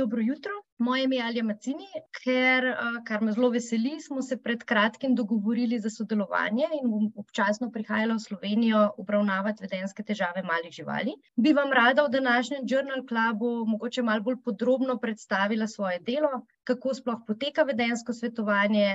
dobro jutro. Moje ime je Alja Macini, ker, kar me zelo veseli, smo se pred kratkim dogovorili za sodelovanje in bom občasno prihajala v Slovenijo obravnavati vedenske težave malih živali. Bi vam rada v današnjem Journal Clubu mogoče malo bolj podrobno predstavila svoje delo, kako sploh poteka vedensko svetovanje,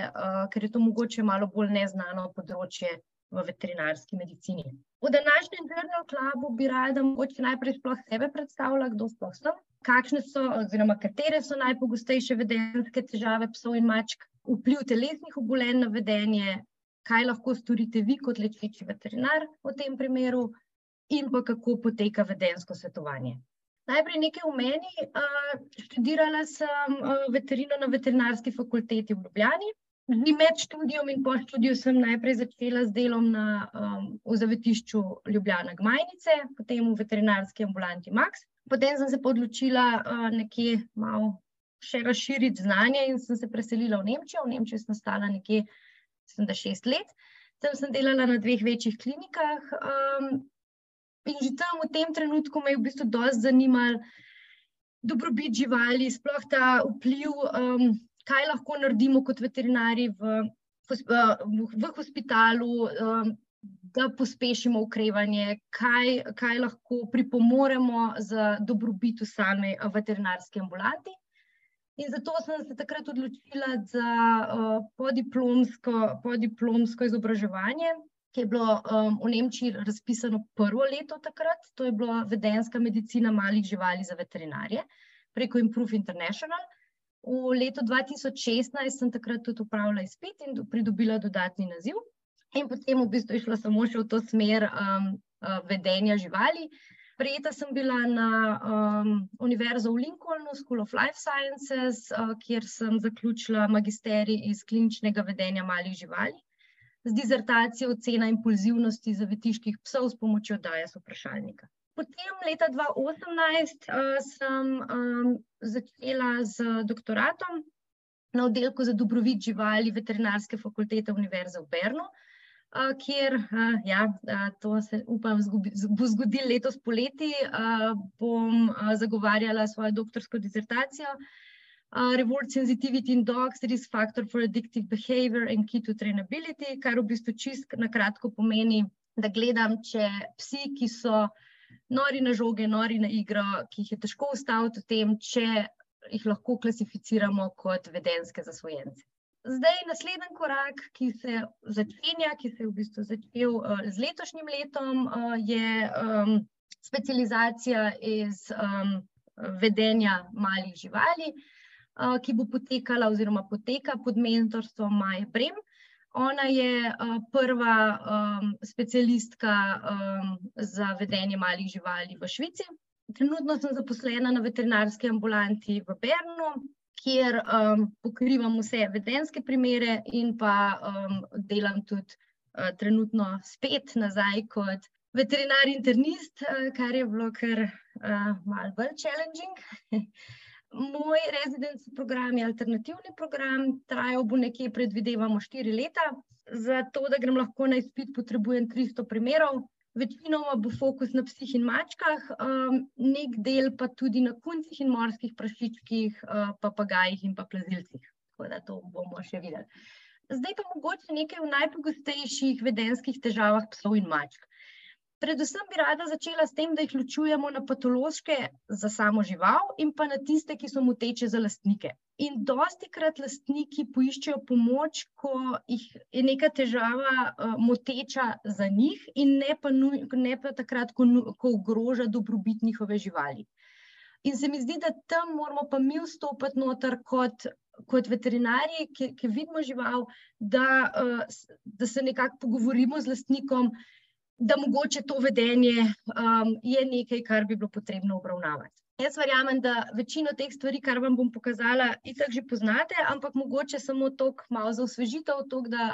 ker je to mogoče malo bolj neznano področje v veterinarski medicini. V današnjem Journal Clubu bi rada mogoče najprej sploh sebe predstavila, kdo sploh sem, kakšne so, oziroma katere so najpogostejše vedenske težave psov in mačk, vpliv telesnih obolenj na vedenje, kaj lahko storite vi kot lečeči veterinar v tem primeru, in pa kako poteka vedensko svetovanje. Najprej nekaj o meni. študirala sem veterino na Veterinarski fakulteti v Ljubljani. Med študijem in po študiju sem najprej začela z delom na, v Zavetišču Ljubljana Gmajnice, potem v veterinarski ambulanti Maks. Potem sem se odločila, nekje malo še razširiti znanje in sem se preselila v Nemčijo, v Nemčiji sem ostala nekje, mislim, da šest let. Tam sem delala na dveh večjih klinikah, in že tam v tem trenutku me je v bistvu dosti zanimalo dobrobit živali, sploh ta vpliv, kaj lahko naredimo kot veterinarji v v hospitalu, da pospešimo okrevanje, kaj, kaj lahko pripomoremo za dobrobit v sami veterinarski ambulanti. In zato sem se takrat odločila za, podiplomsko, podiplomsko izobraževanje, ki je bilo, v Nemčiji razpisano prvo leto takrat, to je bila vedenjska medicina malih živali za veterinarje preko Improve International. V letu dva tisoč šestnajst sem takrat tudi opravila izpit in pridobila dodatni naziv. In potem v bistvu šlo samo še v to smer, vedenja živali. Sprejeta sem bila na, Univerzo v Lincolnu, School of life sciences, kjer sem zaključila magisterij iz kliničnega vedenja malih živali z disertacijo Ocena impulzivnosti zavetiških psov s pomočjo Dias vprašalnika. Potem leta dva osemnajst, sem, začela z doktoratom na oddelku za dobrobit živali Veterinarske fakultete Univerze v Bernu, kjer, ja, to se, upam, bo zgodilo letos poleti, bom, zagovarjala svojo doktorsko disertacijo, Reward sensitivity in dogs, risk factor for addictive behaviour and key to trainability, kar v bistvu čisto na kratko pomeni, da gledam, če psi, ki so nori na žoge, nori na igro, ki jih je težko ustaviti v tem, če jih lahko klasificiramo kot vedenjske zasvojence. Zdaj naslednji korak, ki se začenja, ki se je v bistvu začel, z letošnjim letom, je, specializacija iz, vedenja malih živali, ki bo potekala oziroma poteka pod mentorstvom Maje Prem. Ona je, prva, specialistka, za vedenje malih živali v Švici. Trenutno sem zaposlena na veterinarski ambulanti v Bernu, kjer, pokrivam vse vedenjske primere in pa, delam tudi, trenutno spet nazaj kot veterinar internist, kar je bilo kar, malo bolj challenging. Moj residency program je alternativni program, trajal bo nekje, predvidevamo, štiri leta. Zato, da grem lahko na izpit, potrebujem tristo primerov. Večinoma bo fokus na psih in mačkah, neki del pa tudi na kuncih in morskih prašičkih, papagajih in pa plazilcih. Tako da to bomo še videli. Zdaj pa mogoče nekaj o najpogostejših vedenjskih težavah psov in mačk. Predvsem bi rada začela s tem, da jih ločujemo na patološke za samo žival in pa na tiste, ki so moteče za lastnike. In dostikrat lastniki poiščejo pomoč, ko jih je neka težava, moteča za njih in ne pa ne pa takrat, ko ko ogroža dobrobit njihove živali. In se mi zdi, da tam moramo pa mi vstopiti noter kot, kot veterinarji, ke, ke vidimo žival, da, da se nekako pogovorimo z lastnikom, da mogoče to vedenje, je nekaj, kar bi bilo potrebno obravnavati. Jaz verjamem, da večino teh stvari, kar vam bom pokazala, itak že poznate, ampak mogoče samo toliko malo za osvežitev, toliko, da,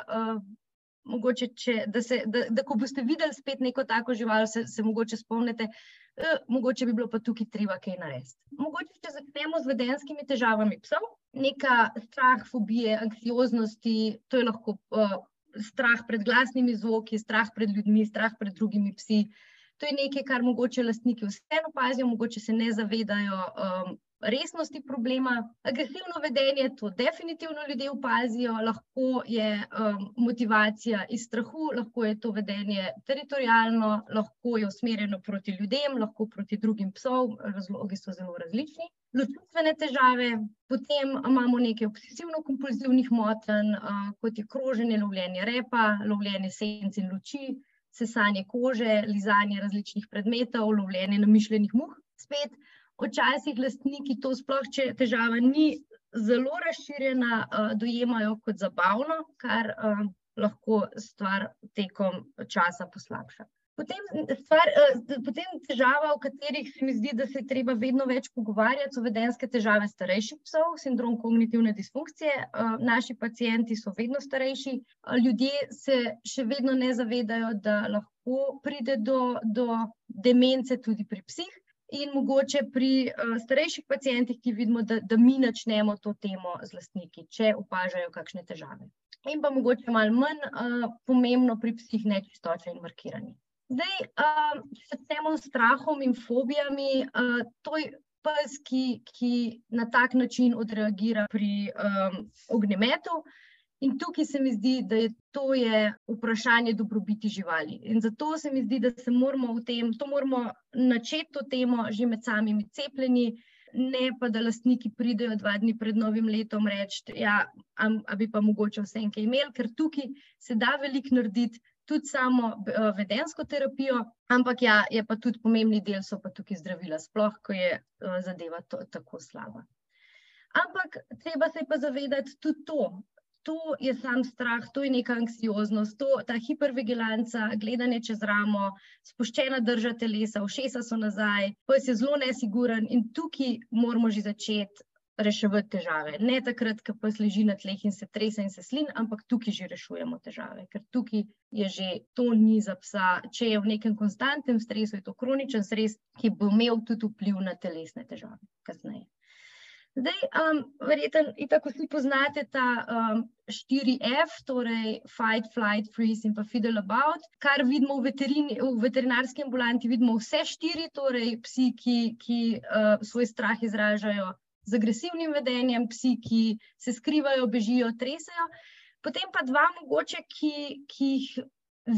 mogoče če, da se, da, da ko boste videli spet neko tako žival, se, se mogoče spomnite, mogoče bi bilo pa tukaj treba kaj narediti. Mogoče, če začnemo z vedenjskimi težavami psov. Neka strah, fobije, anksioznosti, to je lahko, strah pred glasnimi zvoki, strah pred ljudmi, strah pred drugimi psi. To je nekaj, kar mogoče lastniki vseeno opazijo, mogoče se ne zavedajo, resnosti problema. Agresivno vedenje, to definitivno ljudje opazijo, lahko je um, motivacija iz strahu, lahko je to vedenje teritorijalno, lahko je usmerjeno proti ljudem, lahko proti drugim psom, razlogi so zelo različni. Ločitvene težave, potem imamo nekaj obsesivno-kompulzivnih motenj, uh, kot je kroženje, lovljenje repa, lovljenje senc in luči, sesanje kože, lizanje različnih predmetov, lovljenje namišljenih muh. Spet, včasih lastniki to sploh, če težava ni zelo razširjena, uh, dojemajo kot zabavno, kar uh, lahko stvar tekom časa poslabša. Potem, stvar, potem težava, v katerih se mi zdi, da se je treba vedno več pogovarjati, so vedenske težave starejših psov, sindrom kognitivne disfunkcije. Naši pacijenti so vedno starejši, ljudje se še vedno ne zavedajo, da lahko pride do, do demence tudi pri psih. In mogoče pri uh, starejših pacijentih, ki vidimo, da, da mi načnemo to temo z lastniki, če opažajo kakšne težave. In pa mogoče malo manj uh, pomembno pri psih nečistoče in markiranje. Zdaj, uh, če se temo s strahom in fobijami, uh, to je pes, ki, ki na tak način odreagira pri um, ognjemetu. In tukaj se mi zdi, da je to je vprašanje dobrobiti živali. In zato se mi zdi, da se moramo v tem, to moramo načeti to temo že med samimi cepljeni, ne pa da lastniki pridejo dva dni pred novim letom reči, da ja, bi pa mogoče vse enkaj imeli, ker tukaj se da veliko narediti, tudi samo vedensko terapijo, ampak ja, je pa tudi pomembni del, so pa tukaj zdravila, sploh, ko je zadeva to, tako slaba. Ampak treba se pa zavedati tudi to, to je sam strah, to je neka anksioznost, to, ta hipervigilanca, gledanje čez ramo, spuščena drža telesa, všesa so nazaj, pes je zelo nesiguren in tukaj moramo že začeti reševati težave. Ne takrat, ko pes leži na tleh in se trese in se slin, ampak tukaj že rešujemo težave, ker tukaj je že to ni za psa. Če je v nekem konstantnem stresu, je to kroničen stres, ki bo imel tudi vpliv na telesne težave kasneje. Zdaj, um, verjetno, tako vsi poznate ta um, 4F, torej Fight, Flight, Freeze in pa Fiddle About, kar vidimo v, veterini, v veterinarski ambulanti, vidimo vse štiri, torej psi, ki, ki uh, svoj strah izražajo z agresivnim vedenjem, psi, ki se skrivajo, bežijo, tresajo. Potem pa dva, mogoče, ki, ki jih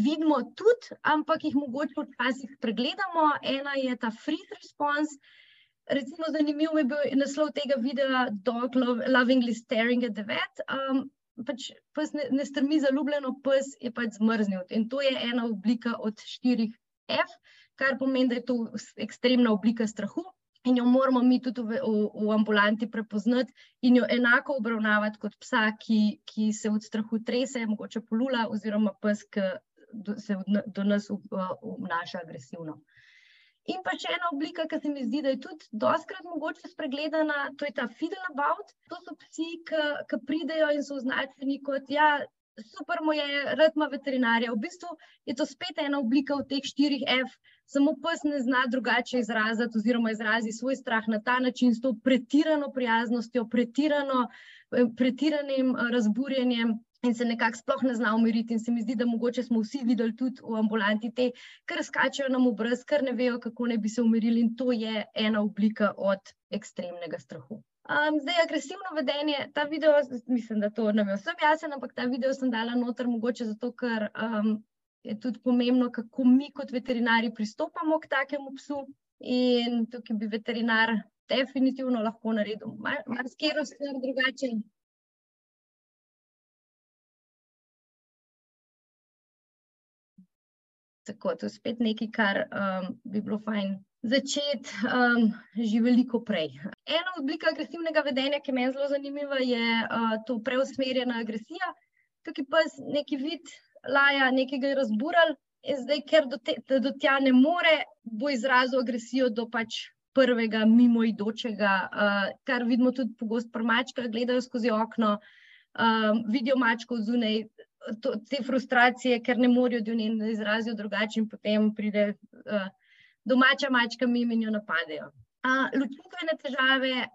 vidimo tudi, ampak jih mogoče včasih pregledamo. Ena je ta freeze response, Recimo, zanimiv je bil naslov tega videa: Dog lovingly staring at the vet. Um, pač pes ne, ne strmi zaljubljeno, pes je pač zmrznil. In to je ena oblika od štirih F, kar pomeni, da je to ekstremna oblika strahu. In jo moramo mi tudi v, v, v ambulanti prepoznati in jo enako obravnavati kot psa, ki, ki se od strahu trese, mogoče polula, oziroma pes, ki se do, do nas obnaša agresivno. In pa še ena oblika, ki se mi zdi, da je tudi doskrat mogoče spregledana, to je ta fiddle about. To so psi, ki pridejo in so označeni kot, ja, super mu je, rad ima veterinarja. V bistvu je to spet ena oblika od teh štirih F, samo pes ne zna drugače izraziti oziroma izrazi svoj strah na ta način, s to pretirano prijaznostjo, pretirano, eh, pretiranim eh, razburjenjem in se nekako sploh ne zna umiriti. In se mi zdi, da mogoče smo vsi videli tudi v ambulanti te, ker skačejo nam v brez, ker ne vejo, kako ne bi se umirili. In to je ena oblika od ekstremnega strahu. Um, zdaj, agresivno vedenje, ta video, mislim, da to nam je vsem jasen, ampak ta video sem dala noter mogoče zato, ker um, je tudi pomembno, kako mi kot veterinari pristopamo k takemu psu. In tukaj bi veterinar definitivno lahko naredil marsikaj mar drugače. Tako, to je spet nekaj, kar um, bi bilo fajn začeti um, že veliko prej. Ena oblika agresivnega vedenja, ki je zelo zanimiva, je uh, to preusmerjena agresija. Tukaj pa je neki vid laja, nekaj je razbural, in zdaj, ker do, te, do tja ne more, bo izrazil agresijo do pač prvega mimoidočega, uh, kar vidimo tudi pogosto pri mačkah, gledajo skozi okno, um, vidijo mačko zunaj to, te frustracije, ker ne morejo do nje izraziti drugače, in potem pride uh, domača mačka mimo in jo napadejo. Uh, Ločitvene težave,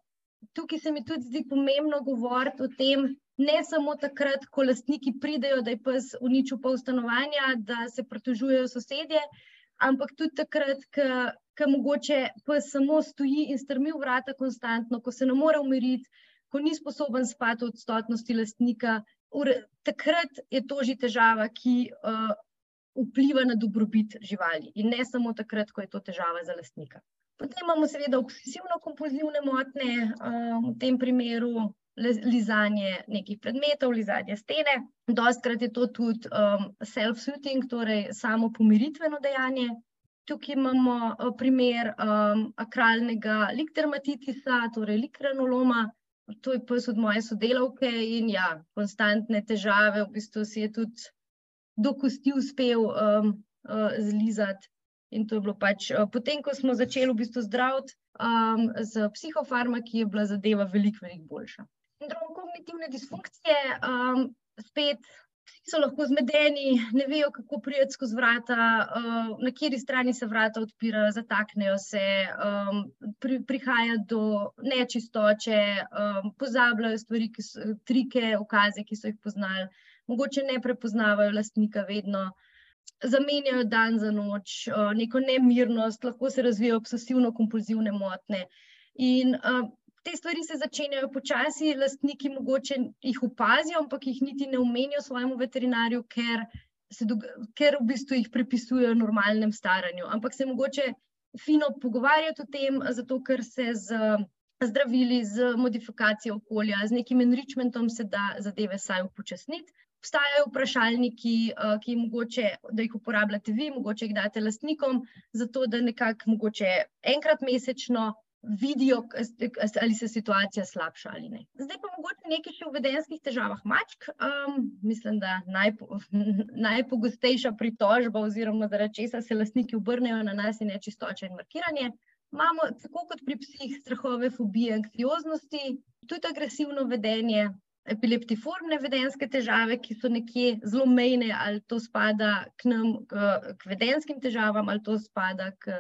tukaj se mi tudi zdi pomembno govoriti o tem, ne samo takrat, ko lastniki pridejo, da je pes uničil pol stanovanja, da se pritožujejo sosedje, ampak tudi takrat, ko mogoče pa samo stoji in strmi v vrata konstantno, ko se ne more umiriti, ko ni sposoben spati v odsotnosti lastnika. Takrat je to že težava, ki uh, vpliva na dobrobit živali, in ne samo takrat, ko je to težava za lastnika. Potem imamo, seveda, obsesivno-kompulzivne motnje, uh, v tem primeru lizanje nekih predmetov, lizanje stene. Dostkrat je to tudi um, self-soothing, torej samo pomiritveno dejanje. Tukaj imamo primer um, akralnega likdermatitisa, torej likrenoloma. To je pes od moje sodelavke in ja, konstantne težave, v bistvu si je tudi do kosti uspel um, uh, zlizati. In to je bilo pač, uh, potem, ko smo začeli v bistvu zdraviti um, z psihofarmaki, je bila zadeva veliko, veliko boljša sindrom kognitivne disfunkcije, um, spet so lahko zmedeni, ne vejo, kako prijeti skozi vrata, uh, na kateri strani se vrata odpirajo, zataknejo se, um, pri, prihaja do nečistoče, um, pozabljajo stvari, ki so trike, ukaze, ki so jih poznali, mogoče ne prepoznavajo lastnika vedno. Zamenjajo dan za noč, uh, neko nemirnost, lahko se razvijajo obsesivno-kompulzivne motnje. In uh, te stvari se začenjajo počasi, lastniki mogoče jih opazijo, ampak jih niti ne omenijo svojemu veterinarju, ker, ker v bistvu jih pripisujejo normalnem staranju. Ampak se mogoče fino pogovarjati o tem, zato ker se z zdravili, z modifikacijo okolja, z nekim enrichmentom se da zadeve saj upočasniti. Obstajajo vprašalniki, eh, ki jih mogoče, da jih uporabljate vi, mogoče jih date lastnikom, zato da nekako enkrat mesečno vidijo, ali se situacija slabša ali ne. Zdaj pa mogoče nekaj še o vedenskih težavah mačk. Um, mislim, da najpo, najpogostejša pritožba, oziroma zaradi česa se lastniki obrnejo na nas, je nečistoče in markiranje. Imamo, tako kot pri psih, strahove, fobije, anksioznosti, tudi agresivno vedenje, epileptiformne vedenske težave, ki so nekje zelo mejne, ali to spada k nam, k, k vedenskim težavam, ali to spada k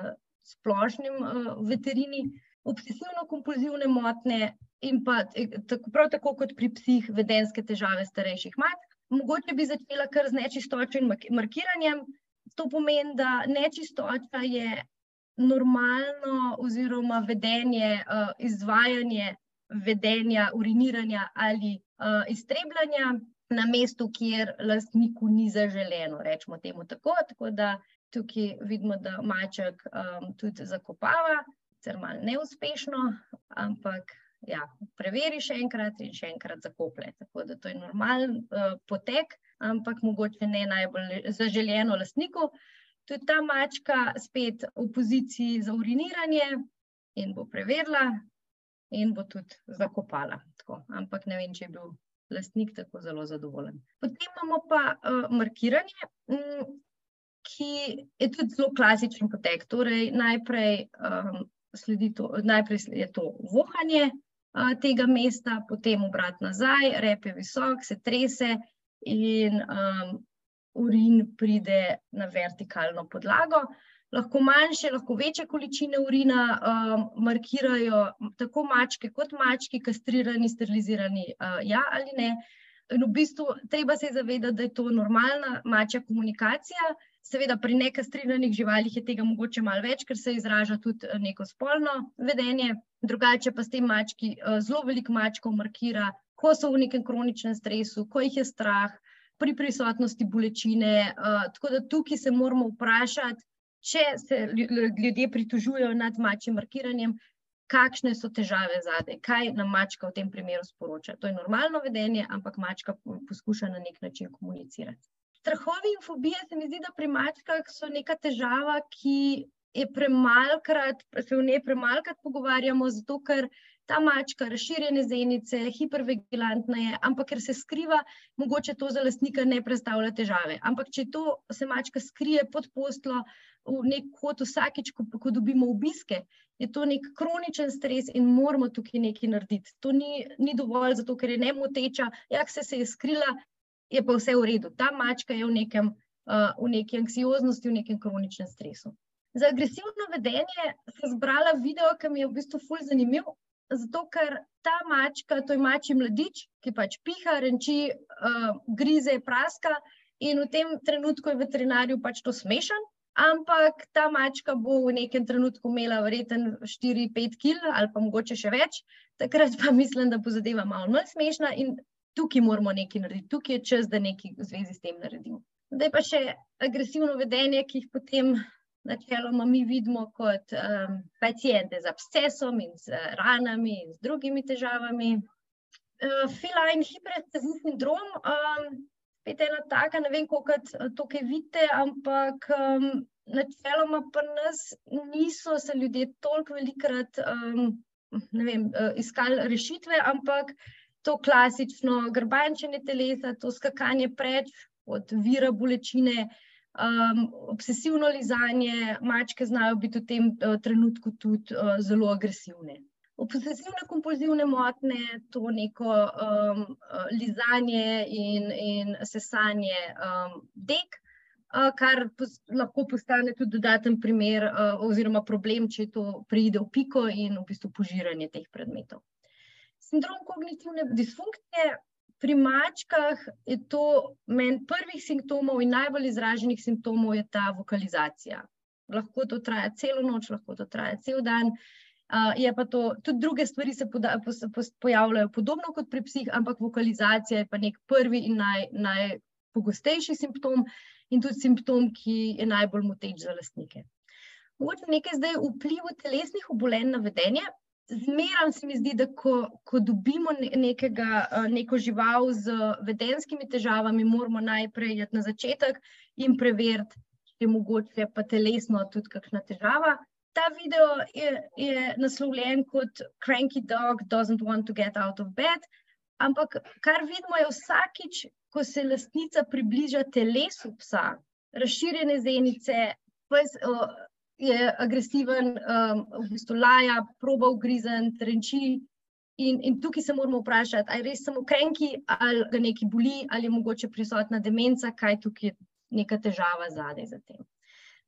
splošnim uh, veterini obsesivno-kompulzivne motnje in pa tako, prav tako kot pri psih vedenske težave starejših matk. Mogoče bi začela kar z nečistočo in markiranjem. To pomeni, da nečistoča je normalno oziroma vedenje, uh, izvajanje vedenja, uriniranja ali uh, iztrebljanja na mestu, kjer lastniku ni zaželeno, rečemo temu tako. Tako da tukaj vidimo, da maček um, tudi zakopava, sicer malo neuspešno, ampak ja, preveri še enkrat in še enkrat zakoplje. Tako da to je normalen uh, potek, ampak mogoče ne najbolj zaželjeno lastniku. Tudi ta mačka spet v poziciji za uriniranje in bo preverila in bo tudi zakopala. Tako. Ampak ne vem, če je bil lastnik tako zelo zadovoljen. Potem imamo pa uh, markiranje. Mm, Ki je tudi zelo klasičen potek. Torej, najprej um, sledi to, najprej je to vohanje a, tega mesta, potem obrat nazaj, rep je visok, se trese in um, urin pride na vertikalno podlago. Lahko manjše, lahko večje količine urina um, markirajo tako mačke kot mački, kastrirani, sterilizirani, uh, ja ali ne. In v bistvu treba se zavedati, da je to normalna mačja komunikacija, Seveda, pri nekastriranih živalih je tega mogoče malo več, ker se izraža tudi eh, neko spolno vedenje. Drugače pa s tem mački eh, zelo veliko mačkov markira, ko so v nekem kroničnem stresu, ko jih je strah, pri prisotnosti bolečine. Eh, tako da tukaj se moramo vprašati, če se ljudje pritožujejo nad mačjim markiranjem, kakšne so težave zadaj, kaj nam mačka v tem primeru sporoča. To je normalno vedenje, ampak mačka poskuša na nek način komunicirati. Strahovi in fobije se mi zdi, da pri mačkah so neka težava, ki je premalkrat, se v njej premalkrat pogovarjamo, zato ker ta mačka razširjene zenice, hipervigilantna je, ampak ker se skriva, mogoče to za lastnika ne predstavlja težave. Ampak če to se mačka skrije pod postlo v nek kot vsakič, ko, ko dobimo obiske, je to nek kroničen stres in moramo tukaj nekaj narediti. To ni, ni dovolj, zato ker je ne moteča, jak se, se je skrila, je pa vse v redu. Ta mačka je v, nekem, uh, v neki anksioznosti, v nekem kroničnem stresu. Za agresivno vedenje sem zbrala video, ki mi je v bistvu fulj zanimiv. Zato, ker ta mačka, to je mačji mladič, ki pač piha, renči, uh, grize, praska, in v tem trenutku je veterinarju pač to smešen, ampak ta mačka bo v nekem trenutku imela verjetno 4-5 kg ali pa mogoče še več, takrat pa mislim, da bo zadeva malo manj smešna in tukaj moramo nekaj narediti, tukaj je čas, da nekaj v zvezi s tem naredimo. Zdaj pa še agresivno vedenje, ki jih potem načeloma mi vidimo kot um, pacijente z abscesom in z ranami in z drugimi težavami. Uh, Feline hiperestezijski sindrom, um, spet ena taka, ne vem, koliko to kaj vidite, ampak um, načeloma pa nas niso se ljudje toliko velikrat um, vem, uh, iskali rešitve, ampak to klasično grbančenje telesa, to skakanje preč od vira bolečine, um, obsesivno lizanje, mačke znajo biti v tem uh, trenutku tudi uh, zelo agresivne. Obsesivne kompulzivne motnje, to neko um, lizanje in, in sesanje um, dek, uh, kar pos, lahko postane tudi dodaten primer uh, oziroma problem, če to pride v piko in v bistvu požiranje teh predmetov. Sindrom kognitivne disfunkcije pri mačkah je to meni prvih simptomov in najbolj izraženih simptomov je ta vokalizacija. Lahko to traja celo noč, lahko to traja cel dan. Uh, je pa to, tudi druge stvari se poda, po, po, pojavljajo podobno kot pri psih, ampak vokalizacija je pa nek prvi in naj, najpogostejši simptom in tudi simptom, ki je najbolj moteč za lastnike. Mogoče nekaj zdaj vplivu telesnih obolenj na vedenje. Zmeraj se mi zdi, da ko, ko dobimo nekega, neko žival z vedenskimi težavami, moramo najprej iti na začetek in preveriti, če je mogoče pa telesno tudi kakšna težava. Ta video je, je naslovljen kot Cranky Dog Doesn't Want to Get Out of Bed. Ampak kar vidimo je vsakič, ko se lastnica približa telesu psa, razširjene zenice, pes, je agresiven, um, v bistvu laja, proba ugrizen, trenči. In, in tukaj se moramo vprašati, ali res samo krenki, ali ga nekaj boli, ali je mogoče prisotna demenca, kaj tukaj je neka težava zadaj za tem.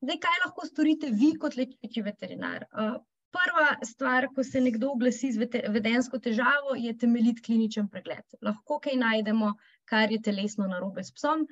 Zdaj, kaj lahko storite vi kot lečeči veterinar? Uh, prva stvar, ko se nekdo oglasi z vedensko težavo, je temeljit kliničen pregled. Lahko kaj najdemo, kar je telesno narobe s psom.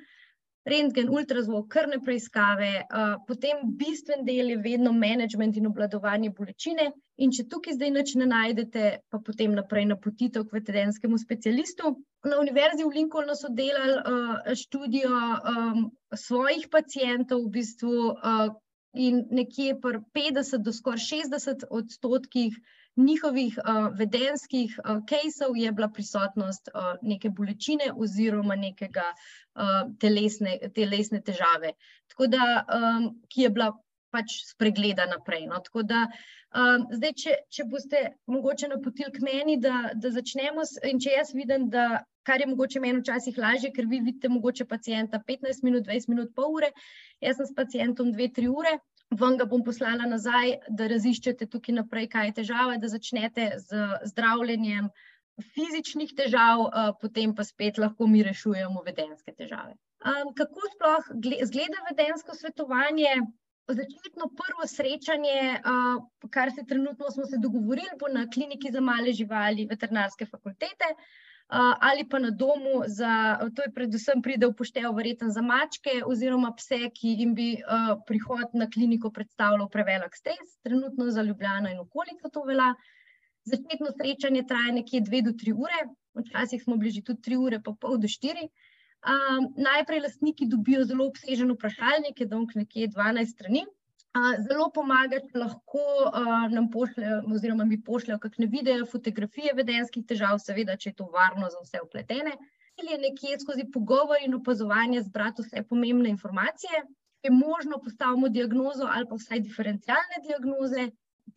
Rentgen, ultrazvok, krvne preiskave, uh, potem bistven del je vedno management in obladovanje bolečine. In če tukaj zdaj nič ne najdete, pa potem naprej napotitev k veterinskemu specialistu. Na univerzi v Lincolnu so delali uh, študijo um, svojih pacijentov, v bistvu, uh, in nekje pri 50 do skoraj 60 odstotkih njihovih uh, vedenskih kejsov uh, je bila prisotnost uh, neke bolečine oziroma nekega uh, telesne, telesne težave, da, um, ki je bila pač spregleda naprej. No? Da, um, zdaj, če, če boste mogoče napotili k meni, da, da začnemo, in če jaz vidim, da kar je mogoče meni včasih lažje, ker vi vidite mogoče pacijenta 15 minut, 20 minut, pol ure, jaz sem s pacijentom 2-3 ure vam ga bom poslala nazaj, da raziščete tukaj naprej, kaj je težava, da začnete z zdravljenjem fizičnih težav, potem pa spet lahko mi rešujemo vedenske težave. Kako sploh zgleda vedensko svetovanje? Začetno prvo srečanje, kar se trenutno smo se dogovorili, bo na kliniki za male živali veterinarske fakultete ali pa na domu, za, to je predvsem pride v poštev verjetno za mačke oziroma pse, ki jim bi uh, prihod na kliniko predstavljal prevelik stres, trenutno za Ljubljano in okolico to velja. Začetno srečanje traja nekje dve do tri ure, včasih smo bližji tudi tri ure, pa pol do štiri. Um, najprej lastniki dobijo zelo obsežen vprašalnik, je dolg nekje 12 strani, Zelo pomaga, če lahko nam pošljejo, oziroma mi pošljejo kakšne videe, fotografije vedenskih težav, seveda, če je to varno za vse upletene. Ali je nekje skozi pogovor in opazovanje zbrati vse pomembne informacije, je možno postaviti diagnozo ali pa vsaj diferencialne diagnoze,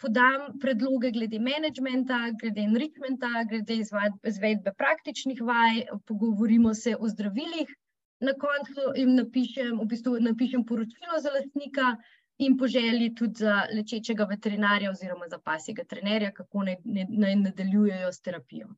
podam predloge glede managementa, glede enrichmenta, glede izvedbe praktičnih vaj, pogovorimo se o zdravilih. Na koncu jim napišem, v bistvu napišem poročilo za lastnika, in po želji tudi za lečečega veterinarja oziroma za pasjega trenerja, kako naj, naj nadaljujejo s terapijo.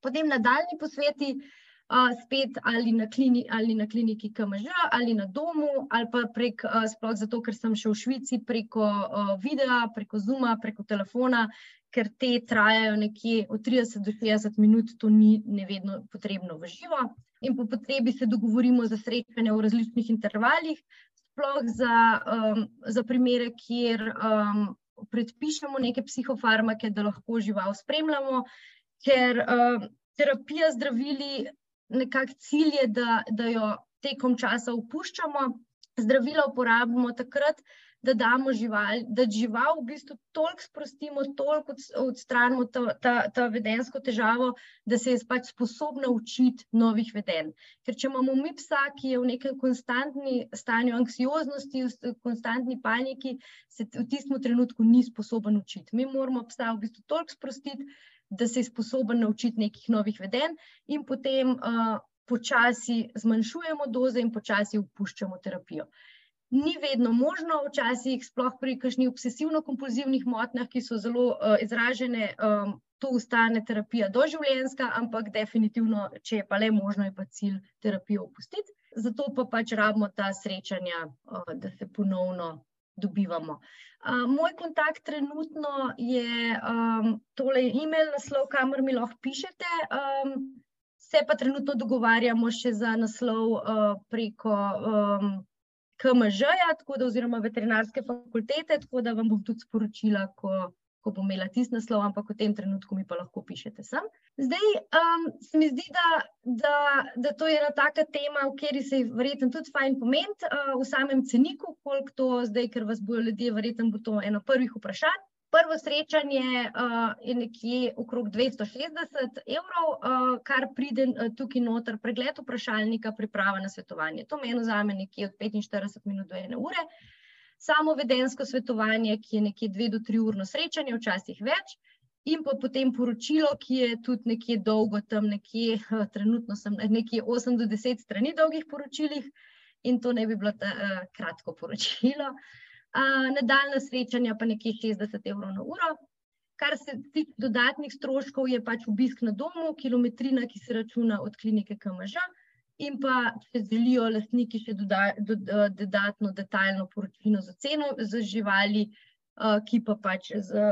Potem nadaljni posveti, uh, spet ali na, klini, ali na kliniki KMŽ, ali na domu, ali pa prek, uh, sploh zato, ker sem še v Švici, preko uh, videa, preko Zuma, preko telefona, ker te trajajo nekje od 30 do 60 minut, to ni nevedno potrebno v živo. In po potrebi se dogovorimo za srečanje v različnih intervalih, sploh za, um, za primere, kjer um, predpišemo neke psihofarmake, da lahko žival spremljamo, ker um, terapija zdravili nekako cilj je, da, da jo tekom časa upuščamo. Zdravila uporabimo takrat, da damo žival, da žival v bistvu toliko sprostimo, toliko odstranimo ta, ta, ta vedensko težavo, da se je pač sposobna učiti novih veden. Ker če imamo mi psa, ki je v nekem konstantni stanju anksioznosti, v konstantni paniki, se v tistem trenutku ni sposoben učiti. Mi moramo psa v bistvu toliko sprostiti, da se je sposoben naučiti nekih novih veden in potem uh, počasi zmanjšujemo doze in počasi upuščamo terapijo. Ni vedno možno, včasih, sploh pri kakšnih obsesivno-kompulzivnih motnjah, ki so zelo uh, izražene, um, to ustane terapija doživljenjska, ampak definitivno, če je pa le možno, je pa cilj terapijo opustiti. Zato pa pač rabimo ta srečanja, uh, da se ponovno dobivamo. Uh, moj kontakt trenutno je um, tole e-mail, naslov, kamor mi lahko pišete. Um, se pa trenutno dogovarjamo še za naslov uh, preko um, KMŽ-ja, oziroma veterinarske fakultete, tako da vam bom tudi sporočila, ko, ko bom imela tisti naslov, ampak v tem trenutku mi pa lahko pišete sem. Zdaj um, se mi zdi, da, da, da to je ena taka tema, v kateri se je verjetno tudi fajn pomeniti uh, v samem ceniku, koliko to zdaj, ker vas bojo ljudje, verjetno bo to eno prvih vprašanj. Prvo srečanje uh, je nekje okrog 260 evrov, uh, kar pride uh, tukaj noter, pregled vprašalnika, priprava na svetovanje. To meni vzame nekje od 45 minut do ene ure. Samo vedensko svetovanje, ki je nekje 2 do 3 urno srečanje, včasih več in pa potem poročilo, ki je tudi nekje dolgo, tam nekje, uh, trenutno sem nekje 8 do 10 strani dolgih poročilih, in to ne bi bilo ta, uh, kratko poročilo. Uh, Nadaljna srečanja pa nekje 60 evrov na uro. Kar se tiče dodatnih stroškov, je pač obisk na domu, kilometrina, ki se računa od klinike KMŽ. In pa, če želijo lastniki še doda, do, do, dodatno detaljno poročilo za ceno za živali, uh, ki pa pač z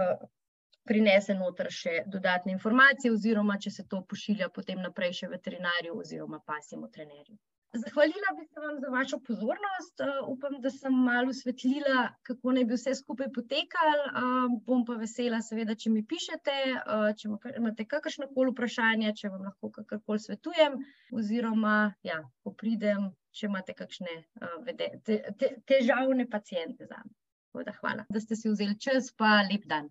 prinese noter še dodatne informacije, oziroma če se to pošilja potem naprej še veterinarju oziroma pasjemu trenerju. Zahvalila bi se vam za vašo pozornost. Uh, upam, da sem malo osvetlila, kako naj bi vse skupaj potekalo. Uh, bom pa vesela, seveda, če mi pišete, uh, če imate kakršno koli vprašanje, če vam lahko kakorkoli svetujem, oziroma, ja, ko pridem, če imate kakšne uh, vede, te, te, težavne pacijente za me. Hvala, da ste si vzeli čas, pa lep dan.